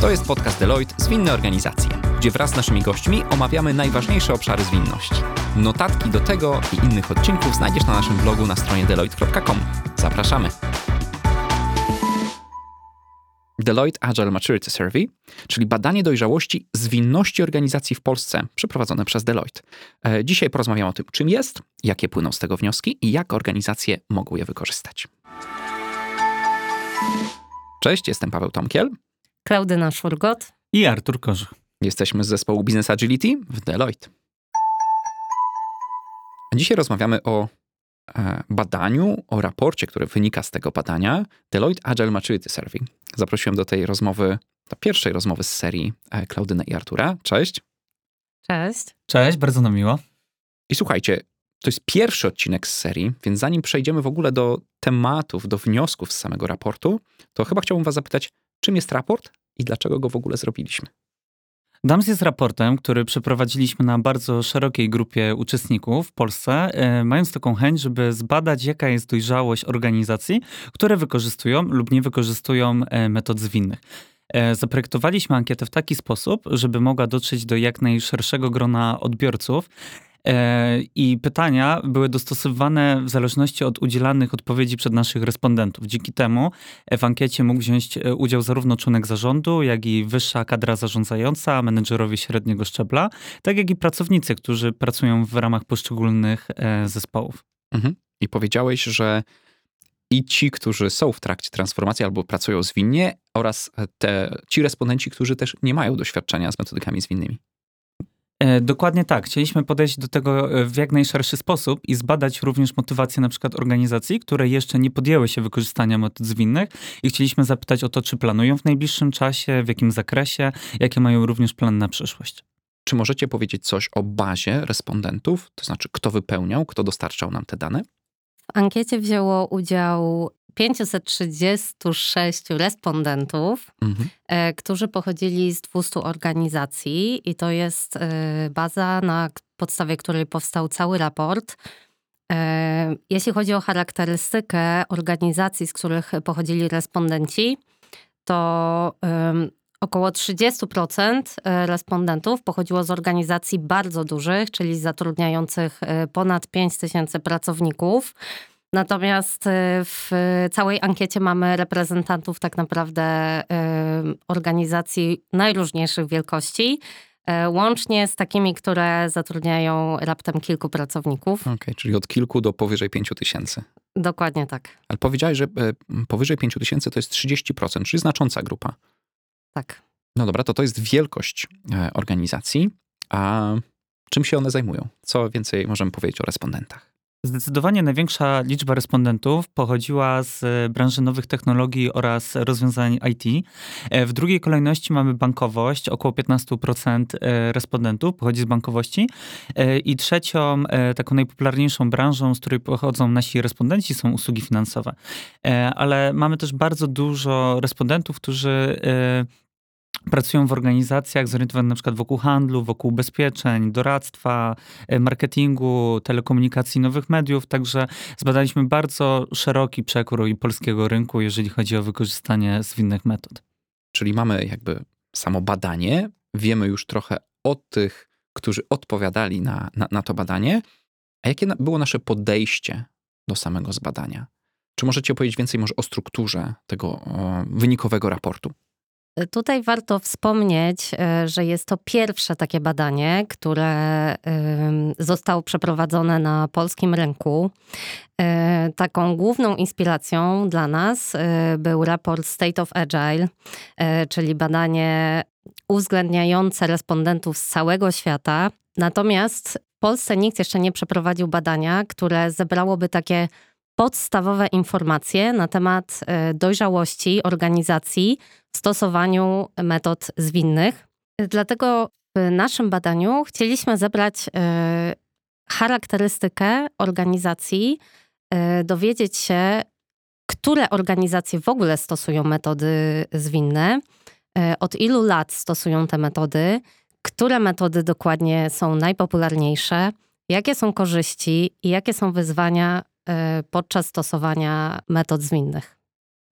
To jest podcast Deloitte Zwinne Organizacje, gdzie wraz z naszymi gośćmi omawiamy najważniejsze obszary zwinności. Notatki do tego i innych odcinków znajdziesz na naszym blogu na stronie deloitte.com. Zapraszamy! Deloitte Agile Maturity Survey, czyli badanie dojrzałości zwinności organizacji w Polsce, przeprowadzone przez Deloitte. E, Dzisiaj porozmawiamy o tym, czym jest, jakie płyną z tego wnioski i jak organizacje mogą je wykorzystać. Cześć, jestem Paweł Tomkiel. Klaudyna Szurgot. I Artur Korzych. Jesteśmy z zespołu Business Agility w Deloitte. Dzisiaj rozmawiamy o e, badaniu, o raporcie, który wynika z tego badania Deloitte Agile Maturity Survey. Zaprosiłem do tej rozmowy, do pierwszej rozmowy z serii e, Klaudynę i Artura. Cześć. Cześć. Cześć, bardzo nam miło. I słuchajcie, to jest pierwszy odcinek z serii, więc zanim przejdziemy w ogóle do tematów, do wniosków z samego raportu, to chyba chciałbym was zapytać, czym jest raport i dlaczego go w ogóle zrobiliśmy? DAMS jest raportem, który przeprowadziliśmy na bardzo szerokiej grupie uczestników w Polsce, e, mając taką chęć, żeby zbadać, jaka jest dojrzałość organizacji, które wykorzystują lub nie wykorzystują e, metod zwinnych. E, Zaprojektowaliśmy ankietę w taki sposób, żeby mogła dotrzeć do jak najszerszego grona odbiorców. E, I pytania były dostosowywane w zależności od udzielanych odpowiedzi przez naszych respondentów. Dzięki temu w ankiecie mógł wziąć e, udział zarówno członek zarządu, jak i wyższa kadra zarządzająca, menedżerowie średniego szczebla, tak jak i pracownicy, którzy pracują w ramach poszczególnych e, zespołów. Mhm. I powiedziałeś, że i ci, którzy są w trakcie transformacji albo pracują zwinnie, oraz te, ci respondenci, którzy też nie mają doświadczenia z metodykami zwinnymi. E, Dokładnie tak. Chcieliśmy podejść do tego e, w jak najszerszy sposób i zbadać również motywację na przykład organizacji, które jeszcze nie podjęły się wykorzystania metod zwinnych i chcieliśmy zapytać o to, czy planują w najbliższym czasie, w jakim zakresie, jakie mają również plany na przyszłość. Czy możecie powiedzieć coś o bazie respondentów, to znaczy kto wypełniał, kto dostarczał nam te dane? W ankiecie wzięło udział 536 respondentów, Mhm. e, którzy pochodzili z 200 organizacji i to jest e, baza, na podstawie której powstał cały raport. E, Jeśli chodzi o charakterystykę organizacji, z których pochodzili respondenci, to około 30% e, respondentów pochodziło z organizacji bardzo dużych, czyli zatrudniających ponad 5 tysięcy pracowników. Natomiast e, w całej ankiecie mamy reprezentantów tak naprawdę e, organizacji najróżniejszych wielkości, e, łącznie z takimi, które zatrudniają raptem kilku pracowników. Okej, czyli od kilku do powyżej 5 tysięcy. Dokładnie tak. Ale powiedziałeś, że e, powyżej 5 tysięcy to jest 30%, czyli znacząca grupa. Tak. No dobra, to to jest wielkość e, organizacji. A czym się one zajmują? Co więcej możemy powiedzieć o respondentach? Zdecydowanie największa liczba respondentów pochodziła z e, branży nowych technologii oraz rozwiązań IT. E, W drugiej kolejności mamy bankowość, około 15% e, respondentów pochodzi z bankowości. I trzecią, taką najpopularniejszą branżą, z której pochodzą nasi respondenci, są usługi finansowe. Ale mamy też bardzo dużo respondentów, którzy pracują w organizacjach zorientowanych na przykład wokół handlu, wokół ubezpieczeń, doradztwa, e, marketingu, telekomunikacji, nowych mediów. Także zbadaliśmy bardzo szeroki przekrój polskiego rynku, jeżeli chodzi o wykorzystanie zwinnych metod. Czyli mamy jakby samo badanie, wiemy już trochę o tych, którzy odpowiadali na, na, na to badanie. A jakie było nasze podejście do samego zbadania? Czy możecie powiedzieć więcej może o strukturze tego o, wynikowego raportu? Tutaj warto wspomnieć, e, że jest to pierwsze takie badanie, które zostało przeprowadzone na polskim rynku. E, Taką główną inspiracją dla nas e, był raport State of Agile, e, czyli badanie uwzględniające respondentów z całego świata. Natomiast w Polsce nikt jeszcze nie przeprowadził badania, które zebrałoby takie podstawowe informacje na temat e, dojrzałości organizacji stosowaniu metod zwinnych. Dlatego w naszym badaniu chcieliśmy zebrać e, charakterystykę organizacji, e, dowiedzieć się, które organizacje w ogóle stosują metody zwinne, e, od ilu lat stosują te metody, które metody dokładnie są najpopularniejsze, jakie są korzyści i jakie są wyzwania podczas stosowania metod zwinnych.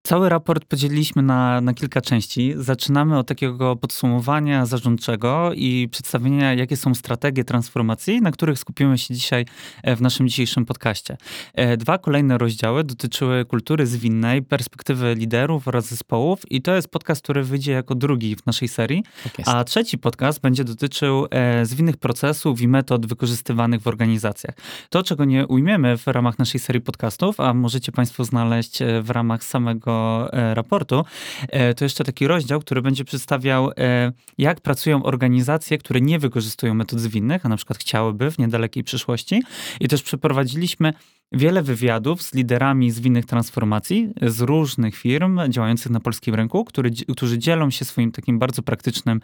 Cały raport podzieliliśmy na, na kilka części. Zaczynamy od takiego podsumowania zarządczego i przedstawienia, jakie są strategie transformacji, na których skupimy się dzisiaj e, w naszym dzisiejszym podcaście. E, dwa kolejne rozdziały dotyczyły kultury zwinnej, perspektywy liderów oraz zespołów i to jest podcast, który wyjdzie jako drugi w naszej serii. Tak A trzeci podcast będzie dotyczył e, zwinnych procesów i metod wykorzystywanych w organizacjach. To, czego nie ujmiemy w ramach naszej serii podcastów, a możecie Państwo znaleźć w ramach samego E, raportu, e, to jeszcze taki rozdział, który będzie przedstawiał, e, jak pracują organizacje, które nie wykorzystują metod zwinnych, a na przykład chciałyby w niedalekiej przyszłości. I też przeprowadziliśmy wiele wywiadów z liderami zwinnych transformacji z różnych firm działających na polskim rynku, który, którzy dzielą się swoim takim bardzo praktycznym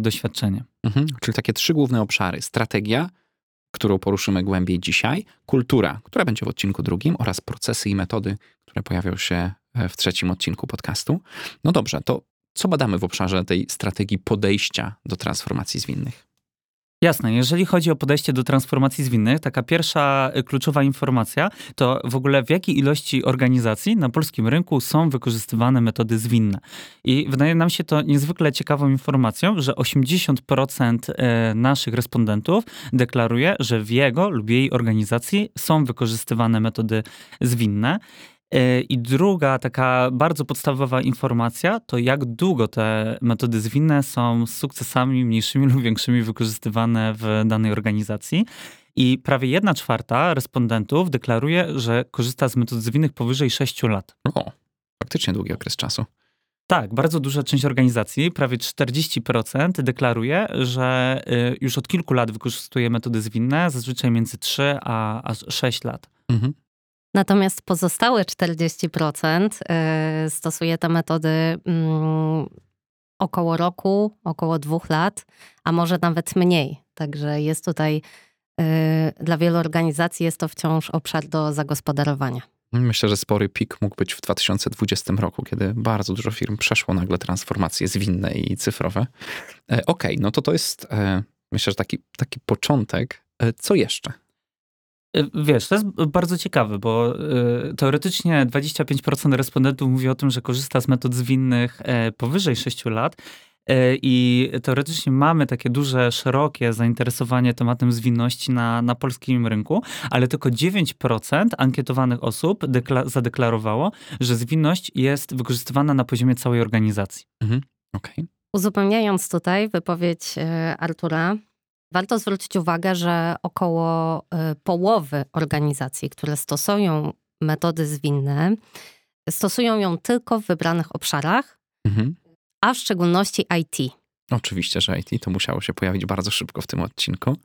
doświadczeniem. Mhm, czyli takie trzy główne obszary: strategia, którą poruszymy głębiej dzisiaj, kultura, która będzie w odcinku drugim, oraz procesy i metody, które pojawią się w trzecim odcinku podcastu. No dobrze, to co badamy w obszarze tej strategii podejścia do transformacji zwinnych? Jasne, jeżeli chodzi o podejście do transformacji zwinnych, taka pierwsza y, kluczowa informacja to w ogóle w jakiej ilości organizacji na polskim rynku są wykorzystywane metody zwinne. I wydaje nam się to niezwykle ciekawą informacją, że 80% e, naszych respondentów deklaruje, że w jego lub jej organizacji są wykorzystywane metody zwinne. E, I druga taka bardzo podstawowa informacja to jak długo te metody zwinne są z sukcesami mniejszymi lub większymi wykorzystywane w danej organizacji. I prawie jedna czwarta respondentów deklaruje, że korzysta z metod zwinnych powyżej 6 lat. O, faktycznie długi okres czasu. Tak, bardzo duża część organizacji, prawie 40% deklaruje, że y, już od kilku lat wykorzystuje metody zwinne, zazwyczaj między 3 a 6 lat. Mhm. Natomiast pozostałe 40% y, stosuje te metody mm, około roku, około dwóch lat, a może nawet mniej. Także jest tutaj y, dla wielu organizacji jest to wciąż obszar do zagospodarowania. Myślę, że spory pik mógł być w 2020 roku, kiedy bardzo dużo firm przeszło nagle transformacje zwinne i cyfrowe. E, Okej, okay, no to to jest e, myślę, że taki, taki początek. E, co jeszcze? Y, wiesz, to jest bardzo ciekawe, bo y, teoretycznie 25% respondentów mówi o tym, że korzysta z metod zwinnych e, powyżej 6 lat. E, I teoretycznie mamy takie duże, szerokie zainteresowanie tematem zwinności na, na polskim rynku, ale tylko 9% ankietowanych osób zadeklarowało, że zwinność jest wykorzystywana na poziomie całej organizacji. Mhm. Okay. Uzupełniając tutaj wypowiedź e, Artura, Warto zwrócić uwagę, że około y, połowy organizacji, które stosują metody zwinne, stosują ją tylko w wybranych obszarach, mhm. a w szczególności IT. Oczywiście, że IT to musiało się pojawić bardzo szybko w tym odcinku.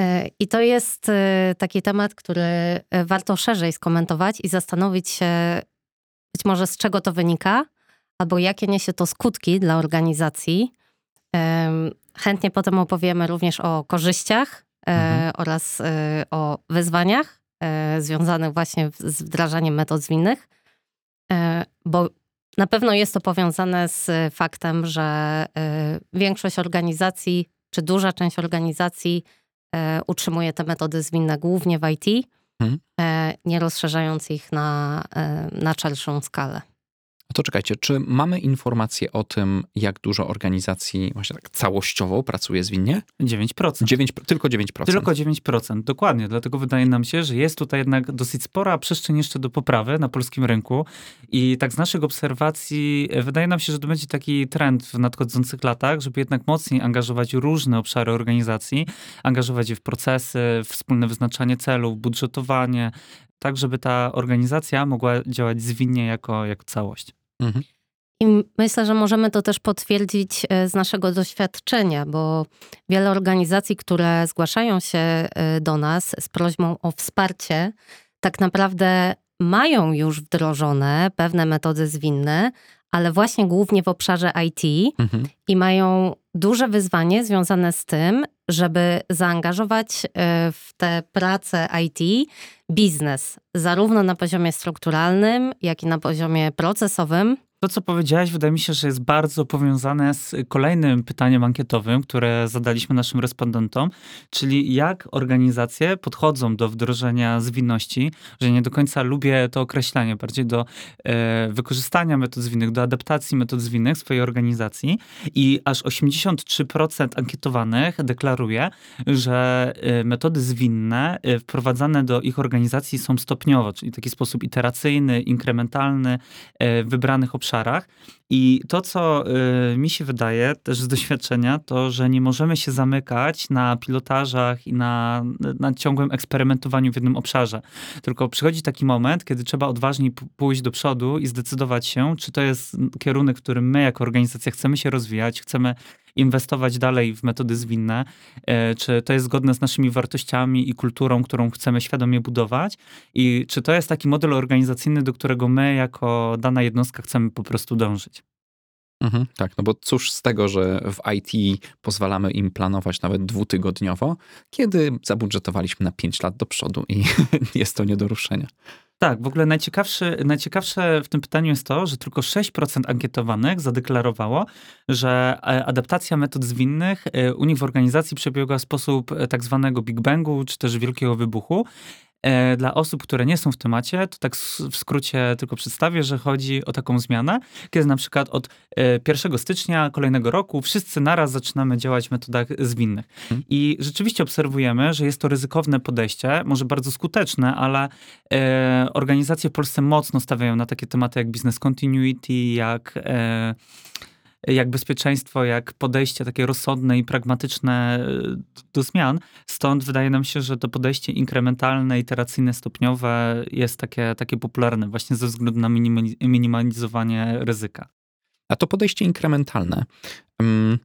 Y, I to jest y, taki temat, który warto szerzej skomentować i zastanowić się, być może z czego to wynika, albo jakie niesie to skutki dla organizacji. Chętnie potem opowiemy również o korzyściach e, mhm. oraz e, o wyzwaniach e, związanych właśnie z wdrażaniem metod zwinnych, bo na pewno jest to powiązane z faktem, że większość organizacji, czy duża część organizacji utrzymuje te metody zwinne głównie w IT, mhm. nie rozszerzając ich na, na szerszą skalę. To czekajcie, czy mamy informacje o tym, jak dużo organizacji właśnie tak całościowo pracuje zwinnie? 9%. 9 tylko 9%. Tylko 9%, dokładnie. Dlatego wydaje nam się, że jest tutaj jednak dosyć spora przestrzeń jeszcze do poprawy na polskim rynku. I tak z naszych obserwacji e, wydaje nam się, że to będzie taki trend w nadchodzących latach, żeby jednak mocniej angażować różne obszary organizacji, angażować je w procesy, w wspólne wyznaczanie celów, budżetowanie, tak żeby ta organizacja mogła działać zwinnie jako, jako całość. Mhm. I myślę, że możemy to też potwierdzić e, z naszego doświadczenia, bo wiele organizacji, które zgłaszają się e, do nas z prośbą o wsparcie, tak naprawdę mają już wdrożone pewne metody zwinne, ale właśnie głównie w obszarze IT mhm. i mają duże wyzwanie związane z tym, żeby zaangażować e, w te prace IT biznes, zarówno na poziomie strukturalnym, jak i na poziomie procesowym. To, co powiedziałeś, wydaje mi się, że jest bardzo powiązane z kolejnym pytaniem ankietowym, które zadaliśmy naszym respondentom, czyli jak organizacje podchodzą do wdrożenia zwinności, że nie do końca lubię to określenie, bardziej do e, wykorzystania metod zwinnych, do adaptacji metod zwinnych swojej organizacji. I aż 83% ankietowanych deklaruje, że e, metody zwinne e, wprowadzane do ich organizacji są stopniowo, czyli w taki sposób iteracyjny, inkrementalny, e, wybranych obszarach obszarach. I to, co y, mi się wydaje też z doświadczenia, to, że nie możemy się zamykać na pilotażach i na, na ciągłym eksperymentowaniu w jednym obszarze. Tylko przychodzi taki moment, kiedy trzeba odważniej pójść do przodu i zdecydować się, czy to jest kierunek, w którym my jako organizacja chcemy się rozwijać, chcemy inwestować dalej w metody zwinne, e, czy to jest zgodne z naszymi wartościami i kulturą, którą chcemy świadomie budować i czy to jest taki model organizacyjny, do którego my jako dana jednostka chcemy po prostu dążyć. Mhm, tak, no bo cóż z tego, że w IT pozwalamy im planować nawet dwutygodniowo, kiedy zabudżetowaliśmy na 5 lat do przodu i jest to nie do ruszenia. Tak, w ogóle najciekawsze, najciekawsze w tym pytaniu jest to, że tylko 6% ankietowanych zadeklarowało, że e, adaptacja metod zwinnych e, u nich w organizacji przebiega w sposób e, tak zwanego Big Bangu, czy też wielkiego wybuchu. E, dla osób, które nie są w temacie, to tak w skrócie tylko przedstawię, że chodzi o taką zmianę, kiedy na przykład od 1 e, stycznia kolejnego roku wszyscy naraz zaczynamy działać w metodach zwinnych. Hmm. I rzeczywiście obserwujemy, że jest to ryzykowne podejście, może bardzo skuteczne, ale e, organizacje w Polsce mocno stawiają na takie tematy jak business continuity, jak jak bezpieczeństwo, jak podejście takie rozsądne i pragmatyczne e, do zmian. Stąd wydaje nam się, że to podejście inkrementalne, iteracyjne, stopniowe jest takie, takie popularne właśnie ze względu na minimalizowanie ryzyka. A to podejście inkrementalne, um,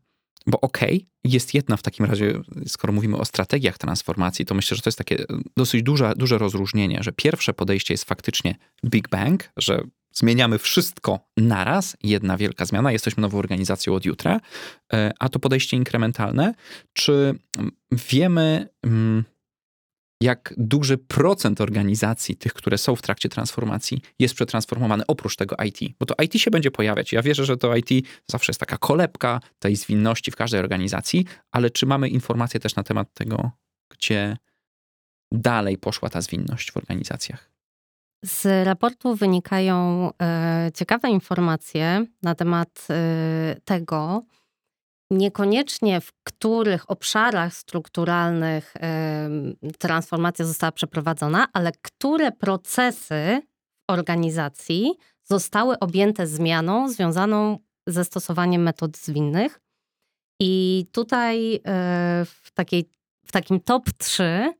bo okej, okay, jest jedna w takim razie, skoro mówimy o strategiach transformacji, to myślę, że to jest takie dosyć duże, duże rozróżnienie, że pierwsze podejście jest faktycznie Big Bang, że zmieniamy wszystko naraz, jedna wielka zmiana, jesteśmy nową organizacją od jutra, e, a to podejście inkrementalne, czy wiemy, mm, jak duży procent organizacji, tych, które są w trakcie transformacji, jest przetransformowane oprócz tego IT? Bo to IT się będzie pojawiać. Ja wierzę, że to IT zawsze jest taka kolebka tej zwinności w każdej organizacji, ale czy mamy informacje też na temat tego, gdzie dalej poszła ta zwinność w organizacjach? Z raportu wynikają e, ciekawe informacje na temat e, tego, niekoniecznie w których obszarach strukturalnych e, transformacja została przeprowadzona, ale które procesy w organizacji zostały objęte zmianą związaną ze stosowaniem metod zwinnych. I tutaj w, takiej, w takim top 3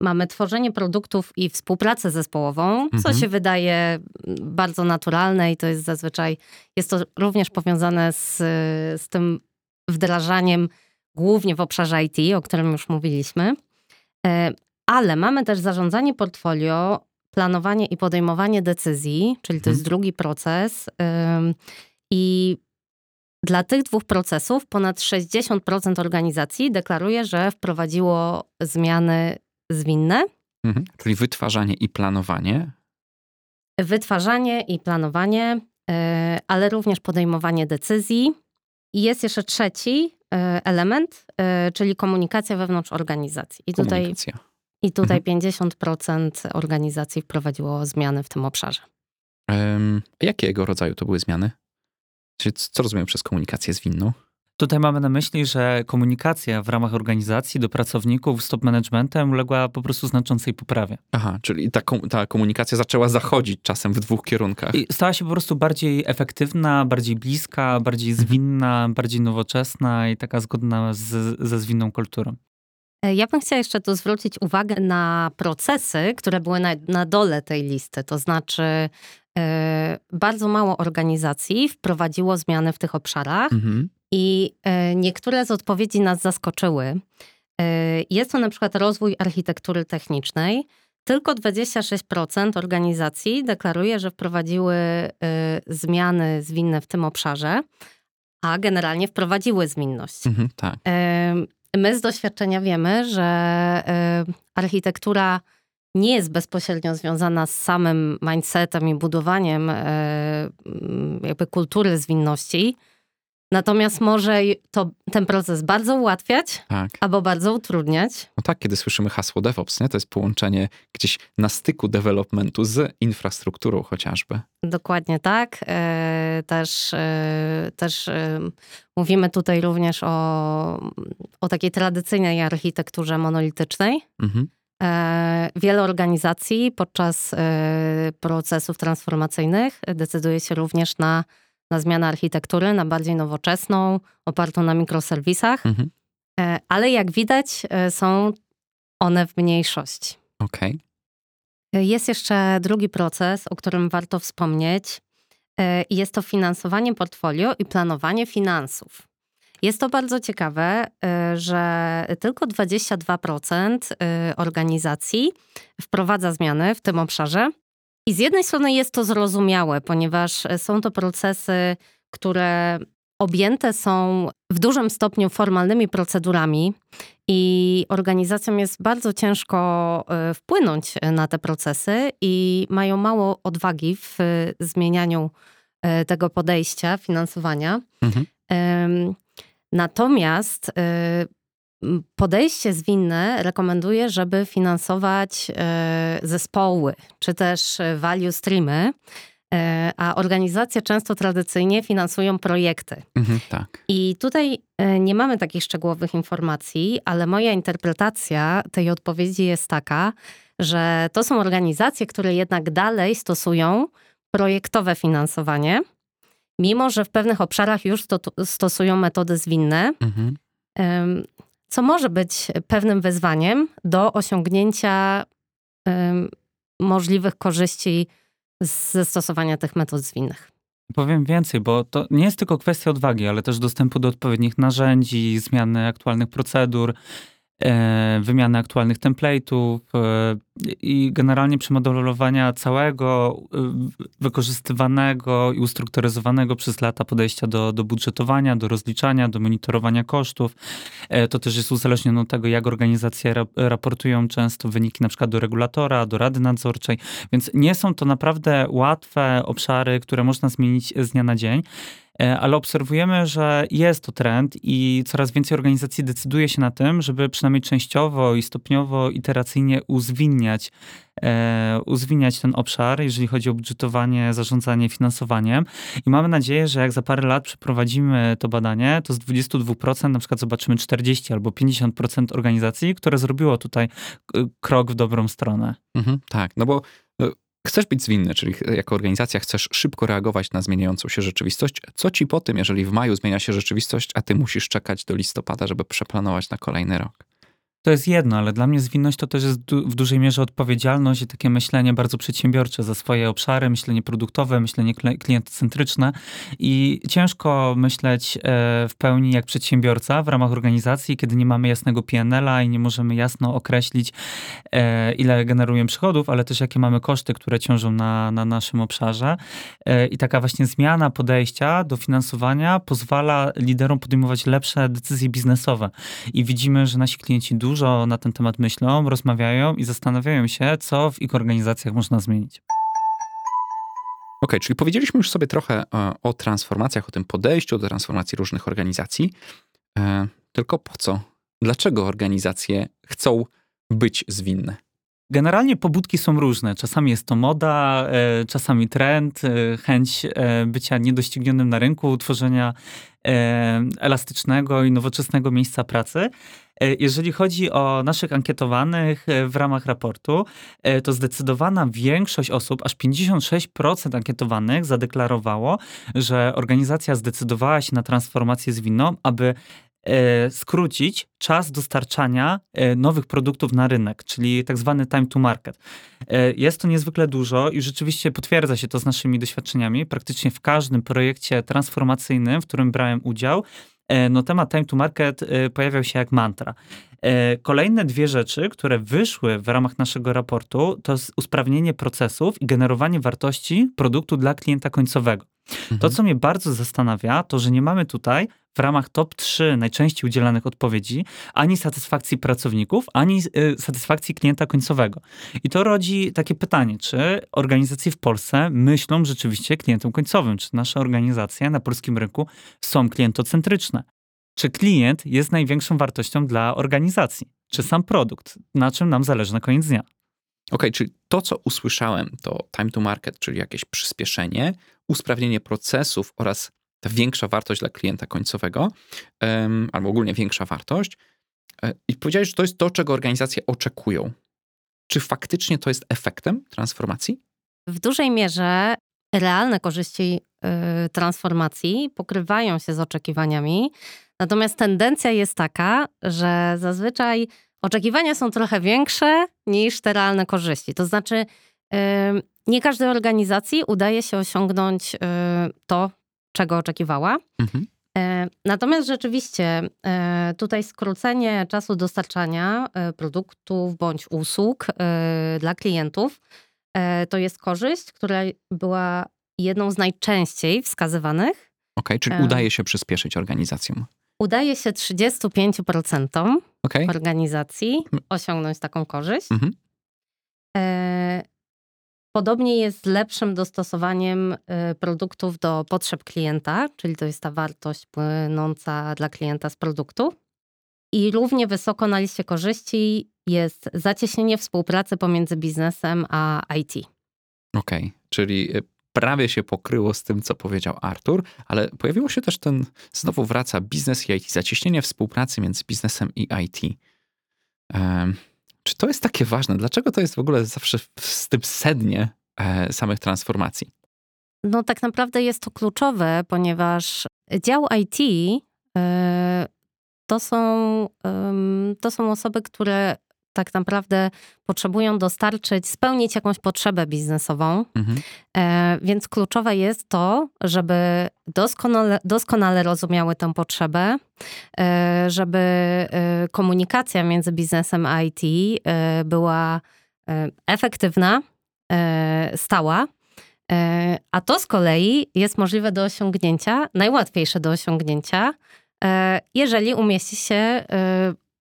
mamy tworzenie produktów i współpracę zespołową, mhm. co się wydaje bardzo naturalne i to jest zazwyczaj, jest to również powiązane z, z tym wdrażaniem głównie w obszarze IT, o którym już mówiliśmy. E, ale mamy też zarządzanie portfolio, planowanie i podejmowanie decyzji, czyli to jest mhm. drugi proces. I dla tych dwóch procesów ponad 60% organizacji deklaruje, że wprowadziło zmiany zwinne. Mhm. Czyli wytwarzanie i planowanie. Wytwarzanie i planowanie, e, ale również podejmowanie decyzji. I jest jeszcze trzeci e, element, e, czyli komunikacja wewnątrz organizacji. I tutaj, i tutaj mhm. 50% organizacji wprowadziło zmiany w tym obszarze. Um, jakiego rodzaju to były zmiany? Co rozumiem przez komunikację zwinną? Tutaj mamy na myśli, że komunikacja w ramach organizacji do pracowników z top managementem uległa po prostu znaczącej poprawie. Aha, czyli ta, ta komunikacja zaczęła zachodzić czasem w dwóch kierunkach. I stała się po prostu bardziej efektywna, bardziej bliska, bardziej mhm. zwinna, mhm. bardziej nowoczesna i taka zgodna z, ze zwinną kulturą. E, ja bym chciała jeszcze tu zwrócić uwagę na procesy, które były na, na dole tej listy. To znaczy, yy, bardzo mało organizacji wprowadziło zmiany w tych obszarach. Mhm. I e, niektóre z odpowiedzi nas zaskoczyły. E, jest to na przykład rozwój architektury technicznej. Tylko 26% organizacji deklaruje, że wprowadziły e, zmiany zwinne w tym obszarze, a generalnie wprowadziły zwinność. Mhm, tak. My z doświadczenia wiemy, że architektura nie jest bezpośrednio związana z samym mindsetem i budowaniem jakby kultury zwinności, Natomiast może to ten proces bardzo ułatwiać, tak. albo bardzo utrudniać. No tak, kiedy słyszymy hasło DevOps, nie? to jest połączenie gdzieś na styku developmentu z infrastrukturą chociażby. Dokładnie tak. E, też, e, też e, mówimy tutaj również o, o takiej tradycyjnej architekturze monolitycznej. Mhm. Wiele organizacji podczas procesów transformacyjnych decyduje się również na na zmianę architektury, na bardziej nowoczesną, opartą na mikroserwisach, mhm. E, ale jak widać, e, są one w mniejszości. Okej. Okay. E, jest jeszcze drugi proces, o którym warto wspomnieć. Jest to finansowanie portfolio i planowanie finansów. Jest to bardzo ciekawe, że tylko 22% organizacji wprowadza zmiany w tym obszarze, i z jednej strony jest to zrozumiałe, ponieważ e, są to procesy, które objęte są w dużym stopniu formalnymi procedurami i organizacjom jest bardzo ciężko e, wpłynąć na te procesy i mają mało odwagi w zmienianiu e, tego podejścia finansowania. Mhm. Natomiast podejście zwinne rekomenduje, żeby finansować e, zespoły, czy też e, value streamy, e, a organizacje często tradycyjnie finansują projekty. Mhm, tak. I tutaj nie mamy takich szczegółowych informacji, ale moja interpretacja tej odpowiedzi jest taka, że to są organizacje, które jednak dalej stosują projektowe finansowanie, mimo że w pewnych obszarach już stosują metody zwinne. Mhm co może być pewnym wyzwaniem do osiągnięcia możliwych korzyści ze stosowania tych metod zwinnych. Powiem więcej, bo to nie jest tylko kwestia odwagi, ale też dostępu do odpowiednich narzędzi, zmiany aktualnych procedur. E, wymiany aktualnych template'ów e, i generalnie przemodelowania całego e, wykorzystywanego i ustrukturyzowanego przez lata podejścia do, do budżetowania, do rozliczania, do monitorowania kosztów. To też jest uzależnione od tego, jak organizacje raportują często wyniki na przykład do regulatora, do rady nadzorczej, więc nie są to naprawdę łatwe obszary, które można zmienić z dnia na dzień. E, ale obserwujemy, że jest to trend i coraz więcej organizacji decyduje się na tym, żeby przynajmniej częściowo i stopniowo, iteracyjnie uzwinniać, e, uzwinniać ten obszar, jeżeli chodzi o budżetowanie, zarządzanie finansowaniem. I mamy nadzieję, że jak za parę lat przeprowadzimy to badanie, to z 22% na przykład zobaczymy 40 albo 50% organizacji, które zrobiło tutaj e, krok w dobrą stronę. Mhm, tak, no bo Chcesz być zwinny, czyli jako organizacja chcesz szybko reagować na zmieniającą się rzeczywistość. Co ci po tym, jeżeli w maju zmienia się rzeczywistość, a ty musisz czekać do listopada, żeby przeplanować na kolejny rok? To jest jedno, ale dla mnie zwinność to też jest w dużej mierze odpowiedzialność i takie myślenie bardzo przedsiębiorcze za swoje obszary, myślenie produktowe, myślenie klientocentryczne i ciężko myśleć e, w pełni jak przedsiębiorca w ramach organizacji, kiedy nie mamy jasnego PNL-a i nie możemy jasno określić, e, ile generujemy przychodów, ale też jakie mamy koszty, które ciążą na, na naszym obszarze. E, I taka właśnie zmiana podejścia do finansowania pozwala liderom podejmować lepsze decyzje biznesowe. I widzimy, że nasi klienci dużo dużo na ten temat myślą, rozmawiają i zastanawiają się, co w ich organizacjach można zmienić. OK, czyli powiedzieliśmy już sobie trochę e, o transformacjach, o tym podejściu do transformacji różnych organizacji. E, tylko po co? Dlaczego organizacje chcą być zwinne? Generalnie pobudki są różne. Czasami jest to moda, e, czasami trend, chęć bycia niedoścignionym na rynku, tworzenia elastycznego i nowoczesnego miejsca pracy. E, jeżeli chodzi o naszych ankietowanych e, w ramach raportu, e, to zdecydowana większość osób, aż 56% ankietowanych zadeklarowało, że organizacja zdecydowała się na transformację zwinną, aby skrócić czas dostarczania nowych produktów na rynek, czyli tak zwany time to market. Jest to niezwykle dużo i rzeczywiście potwierdza się to z naszymi doświadczeniami. Praktycznie w każdym projekcie transformacyjnym, w którym brałem udział, no temat time to market e, pojawiał się jak mantra. E, kolejne dwie rzeczy, które wyszły w ramach naszego raportu, to usprawnienie procesów i generowanie wartości produktu dla klienta końcowego. Mhm. To, co mnie bardzo zastanawia, to że nie mamy tutaj w ramach top 3 najczęściej udzielanych odpowiedzi ani satysfakcji pracowników, ani y, satysfakcji klienta końcowego. I to rodzi takie pytanie, czy organizacje w Polsce myślą rzeczywiście klientem końcowym, czy nasze organizacje na polskim rynku są klientocentryczne? Czy klient jest największą wartością dla organizacji? Czy sam produkt? Na czym nam zależy na koniec dnia? OK, czyli to, co usłyszałem, to time to market, czyli jakieś przyspieszenie, usprawnienie procesów oraz ta większa wartość dla klienta końcowego, albo ogólnie większa wartość. E, I powiedziałeś, że to jest to, czego organizacje oczekują. Czy faktycznie to jest efektem transformacji? W dużej mierze realne korzyści y, transformacji pokrywają się z oczekiwaniami, natomiast tendencja jest taka, że zazwyczaj oczekiwania są trochę większe niż te realne korzyści. To znaczy, nie każdej organizacji udaje się osiągnąć y, to, czego oczekiwała. Mhm. E, natomiast rzeczywiście e, tutaj skrócenie czasu dostarczania e, produktów bądź usług dla klientów to jest korzyść, która była jedną z najczęściej wskazywanych. Okay, czyli udaje się przyspieszyć organizacjom. Udaje się 35% okay. organizacji osiągnąć taką korzyść. Mhm. Podobnie jest z lepszym dostosowaniem y, produktów do potrzeb klienta, czyli to jest ta wartość płynąca dla klienta z produktu. I równie wysoko na liście korzyści jest zacieśnienie współpracy pomiędzy biznesem a IT. Okej, okay, czyli y, prawie się pokryło z tym, co powiedział Artur, ale pojawiło się też ten, znowu wraca biznes i IT, zacieśnienie współpracy między biznesem i IT. Um, czy to jest takie ważne? Dlaczego to jest w ogóle zawsze w tym sednie e, samych transformacji? No tak naprawdę jest to kluczowe, ponieważ dział IT e, to są, to są osoby, które tak naprawdę potrzebują dostarczyć, spełnić jakąś potrzebę biznesową. Mhm. E, więc kluczowe jest to, żeby doskonale, doskonale rozumiały tę potrzebę, e, żeby e, komunikacja między biznesem a IT e, była e, efektywna, e, stała. A to z kolei jest możliwe do osiągnięcia, najłatwiejsze do osiągnięcia, jeżeli umieści się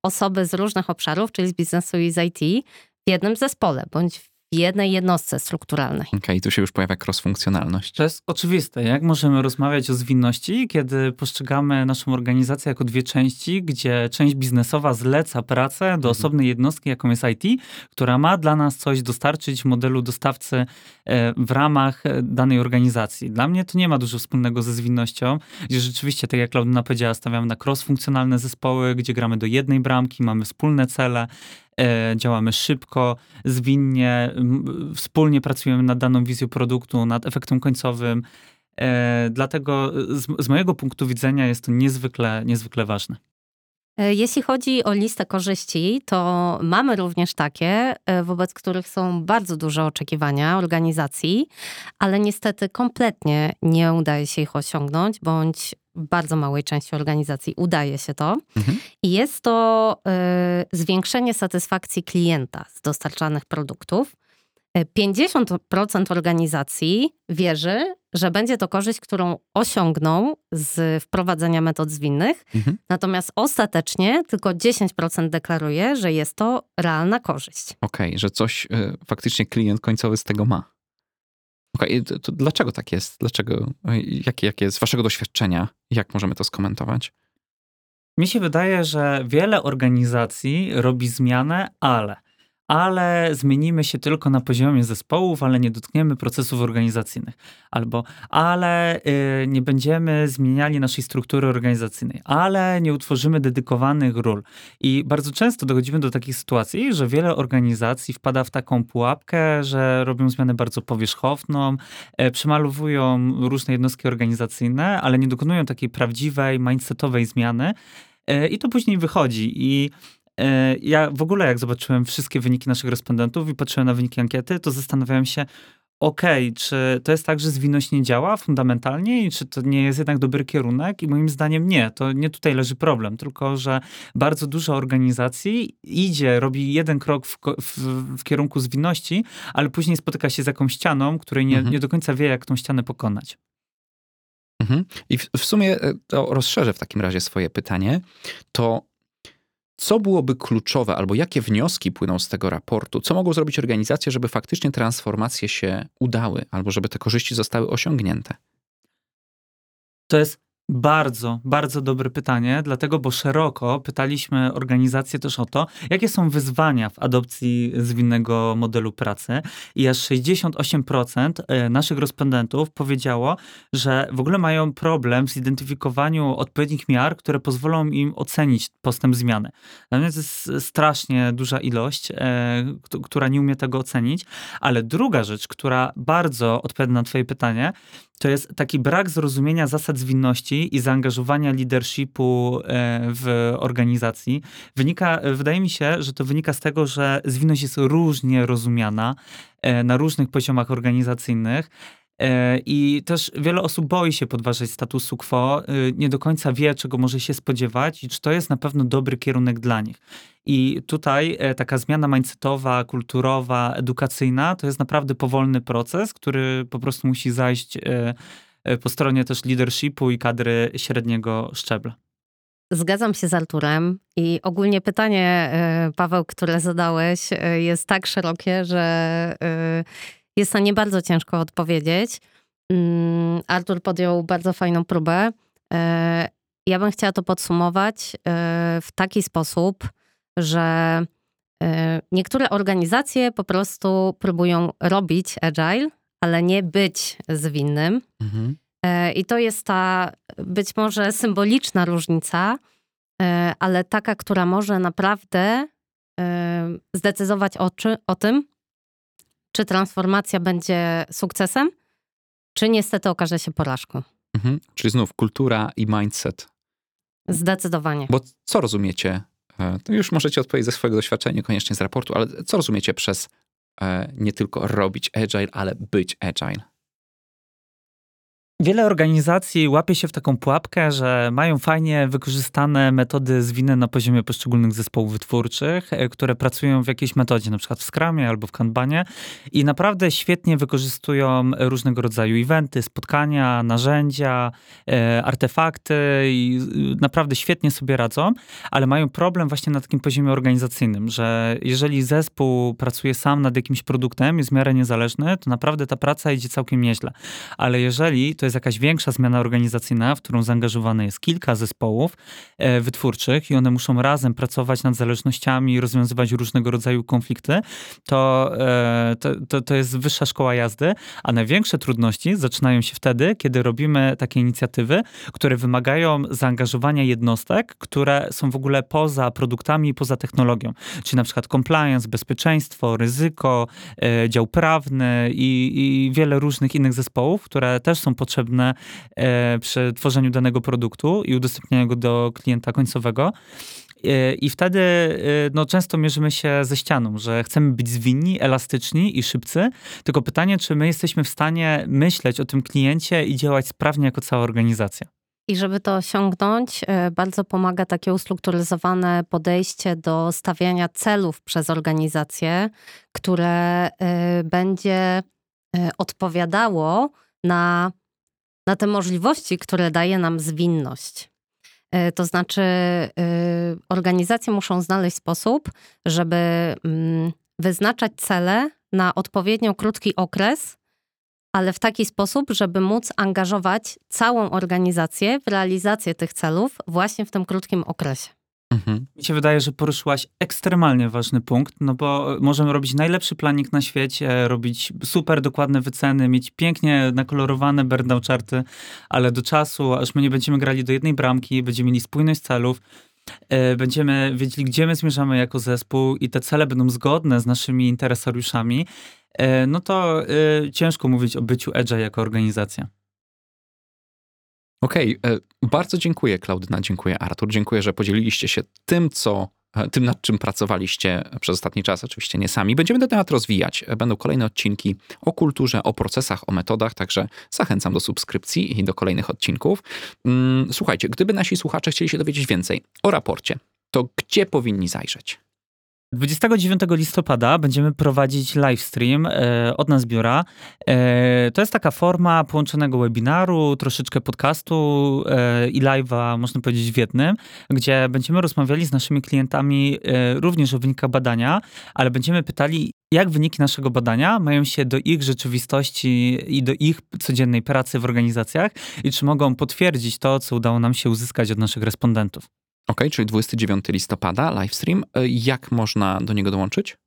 osoby z różnych obszarów, czyli z biznesu i z IT, w jednym zespole bądź w jednej jednostce strukturalnej. Okej, okay, tu się już pojawia cross-funkcjonalność. To jest oczywiste. Jak możemy rozmawiać o zwinności, kiedy postrzegamy naszą organizację jako dwie części, gdzie część biznesowa zleca pracę do mhm. osobnej jednostki, jaką jest IT, która ma dla nas coś dostarczyć w modelu dostawcy e, w ramach e, danej organizacji. Dla mnie to nie ma dużo wspólnego ze zwinnością, gdzie rzeczywiście, tak jak Klaudyna powiedziała, stawiamy na cross-funkcjonalne zespoły, gdzie gramy do jednej bramki, mamy wspólne cele, działamy szybko, zwinnie, wspólnie pracujemy nad daną wizją produktu, nad efektem końcowym. E, dlatego z, z mojego punktu widzenia jest to niezwykle, niezwykle ważne. E, jeśli chodzi o listę korzyści, to mamy również takie, wobec których są bardzo duże oczekiwania organizacji, ale niestety kompletnie nie udaje się ich osiągnąć, bądź bardzo małej części organizacji udaje się to. Mhm. I jest to y, zwiększenie satysfakcji klienta z dostarczanych produktów. 50% e, organizacji wierzy, że będzie to korzyść, którą osiągną z wprowadzenia metod zwinnych, mhm. natomiast ostatecznie tylko 10% deklaruje, że jest to realna korzyść. Okej, okay, że coś y, faktycznie klient końcowy z tego ma. Okay, to, dlaczego tak jest? Dlaczego? Jakie, jakie z waszego doświadczenia? Jak możemy to skomentować? Mi się wydaje, że wiele organizacji robi zmianę, ale ale zmienimy się tylko na poziomie zespołów, ale nie dotkniemy procesów organizacyjnych. Albo, ale y, nie będziemy zmieniali naszej struktury organizacyjnej, ale nie utworzymy dedykowanych ról. I bardzo często dochodzimy do takich sytuacji, że wiele organizacji wpada w taką pułapkę, że robią zmianę bardzo powierzchowną, y, przemalowują różne jednostki organizacyjne, ale nie dokonują takiej prawdziwej, mindsetowej zmiany. Y, I to później wychodzi. I E, ja w ogóle jak zobaczyłem wszystkie wyniki naszych respondentów i patrzyłem na wyniki ankiety, to zastanawiałem się, okej, okay, czy to jest tak, że zwinność nie działa fundamentalnie i czy to nie jest jednak dobry kierunek? I moim zdaniem nie, to nie tutaj leży problem, tylko że bardzo dużo organizacji idzie, robi jeden krok w, w, w kierunku zwinności, ale później spotyka się z jakąś ścianą, której nie, mhm. nie do końca wie, jak tą ścianę pokonać. Mhm. I w, w sumie e, to rozszerzę w takim razie swoje pytanie. To co byłoby kluczowe, albo jakie wnioski płyną z tego raportu? Co mogą zrobić organizacje, żeby faktycznie transformacje się udały, albo żeby te korzyści zostały osiągnięte? To jest bardzo, bardzo dobre pytanie, dlatego, bo szeroko pytaliśmy organizacje też o to, jakie są wyzwania w adopcji zwinnego modelu pracy. I aż 68% e, naszych respondentów powiedziało, że w ogóle mają problem w zidentyfikowaniu odpowiednich miar, które pozwolą im ocenić postęp zmiany. Dla mnie to jest strasznie duża ilość, e, która nie umie tego ocenić. Ale druga rzecz, która bardzo odpowiada na Twoje pytanie, to jest taki brak zrozumienia zasad zwinności i zaangażowania leadershipu e, w organizacji. Wynika, wydaje mi się, że to wynika z tego, że zwinność jest różnie rozumiana e, na różnych poziomach organizacyjnych. E, I też wiele osób boi się podważać statusu quo, nie do końca wie, czego może się spodziewać i czy to jest na pewno dobry kierunek dla nich. I tutaj taka zmiana mindsetowa, kulturowa, edukacyjna to jest naprawdę powolny proces, który po prostu musi zajść po stronie też leadershipu i kadry średniego szczebla. Zgadzam się z Arturem i ogólnie pytanie, Paweł, które zadałeś, jest tak szerokie, że jest na nie bardzo ciężko odpowiedzieć. Mm, Artur podjął bardzo fajną próbę. E, ja bym chciała to podsumować e, w taki sposób, że e, niektóre organizacje po prostu próbują robić agile, ale nie być zwinnym. Mhm. I to jest ta być może symboliczna różnica, ale taka, która może naprawdę zdecydować o, czy, o tym, czy transformacja będzie sukcesem, czy niestety okaże się porażką. Mhm. Czyli znów kultura i mindset. Zdecydowanie. Bo co rozumiecie? E, to już możecie odpowiedzieć ze swojego doświadczenia, niekoniecznie z raportu, ale co rozumiecie przez e, nie tylko robić agile, ale być agile? Wiele organizacji łapie się w taką pułapkę, że mają fajnie wykorzystane metody zwinne na poziomie poszczególnych zespołów wytwórczych, e, które pracują w jakiejś metodzie, na przykład w Scrumie albo w Kanbanie i naprawdę świetnie wykorzystują różnego rodzaju eventy, spotkania, narzędzia, e, artefakty i naprawdę świetnie sobie radzą, ale mają problem właśnie na takim poziomie organizacyjnym, że jeżeli zespół pracuje sam nad jakimś produktem, jest w miarę niezależny, to naprawdę ta praca idzie całkiem nieźle. Ale jeżeli to to jest jakaś większa zmiana organizacyjna, w którą zaangażowane jest kilka zespołów e, wytwórczych i one muszą razem pracować nad zależnościami, rozwiązywać różnego rodzaju konflikty, to, e, to, to, to jest wyższa szkoła jazdy, a największe trudności zaczynają się wtedy, kiedy robimy takie inicjatywy, które wymagają zaangażowania jednostek, które są w ogóle poza produktami i poza technologią. Czyli na przykład compliance, bezpieczeństwo, ryzyko, e, dział prawny i, i wiele różnych innych zespołów, które też są potrzebne potrzebne e, przy tworzeniu danego produktu i udostępnianiu go do klienta końcowego. E, I wtedy e, no, często mierzymy się ze ścianą, że chcemy być zwinni, elastyczni i szybcy. Tylko pytanie, czy my jesteśmy w stanie myśleć o tym kliencie i działać sprawnie jako cała organizacja. I żeby to osiągnąć, bardzo pomaga takie ustrukturyzowane podejście do stawiania celów przez organizację, które będzie odpowiadało na na te możliwości, które daje nam zwinność. E, to znaczy, e, organizacje muszą znaleźć sposób, żeby mm, wyznaczać cele na odpowiednio krótki okres, ale w taki sposób, żeby móc angażować całą organizację w realizację tych celów właśnie w tym krótkim okresie. Mhm. Mi się wydaje, że poruszyłaś ekstremalnie ważny punkt, no bo możemy robić najlepszy planik na świecie, robić super dokładne wyceny, mieć pięknie nakolorowane burn charty, ale do czasu, aż my nie będziemy grali do jednej bramki, będziemy mieli spójność celów, e, będziemy wiedzieli, gdzie my zmierzamy jako zespół i te cele będą zgodne z naszymi interesariuszami, e, no to e, ciężko mówić o byciu Edge'a jako organizacja. Okej, okay. E, bardzo dziękuję Klaudyna, dziękuję Artur, dziękuję, że podzieliliście się tym, co e, tym, nad czym pracowaliście przez ostatni czas, oczywiście nie sami. Będziemy ten temat rozwijać. E, będą kolejne odcinki o kulturze, o procesach, o metodach, także zachęcam do subskrypcji i do kolejnych odcinków. Mm, słuchajcie, gdyby nasi słuchacze chcieli się dowiedzieć więcej o raporcie, to gdzie powinni zajrzeć? 29 listopada będziemy prowadzić livestream e, od nas biura. E, to jest taka forma połączonego webinaru, troszeczkę podcastu e, i live'a, można powiedzieć, w jednym, gdzie będziemy rozmawiali z naszymi klientami również o wynikach badania, ale będziemy pytali, jak wyniki naszego badania mają się do ich rzeczywistości i do ich codziennej pracy w organizacjach i czy mogą potwierdzić to, co udało nam się uzyskać od naszych respondentów. Ok, czyli 29 listopada, livestream. E, Jak można do niego dołączyć?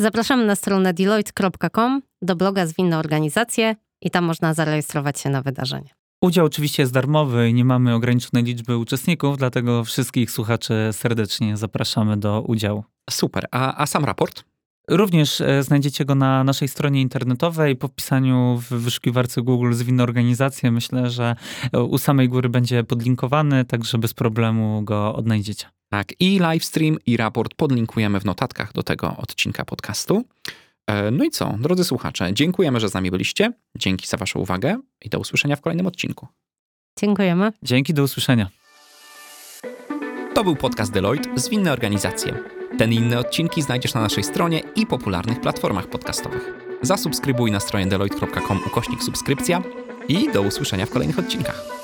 Zapraszamy na stronę deloitte.com do bloga Zwinne Organizacje i tam można zarejestrować się na wydarzenie. Udział oczywiście jest darmowy i nie mamy ograniczonej liczby uczestników, dlatego wszystkich słuchaczy serdecznie zapraszamy do udziału. Super. A, a sam raport? Również e, znajdziecie go na naszej stronie internetowej. Po wpisaniu w wyszukiwarce Google zwinne organizacje myślę, że e, u samej góry będzie podlinkowany, także bez problemu go odnajdziecie. Tak, i livestream, i raport podlinkujemy w notatkach do tego odcinka podcastu. E, No i co, drodzy słuchacze, dziękujemy, że z nami byliście. Dzięki za Waszą uwagę i do usłyszenia w kolejnym odcinku. Dziękujemy. Dzięki, do usłyszenia. To był podcast Deloitte Zwinne Organizacje. Ten i inne odcinki znajdziesz na naszej stronie i popularnych platformach podcastowych. Zasubskrybuj na stronie deloitte.com ukośnik subskrypcja i do usłyszenia w kolejnych odcinkach.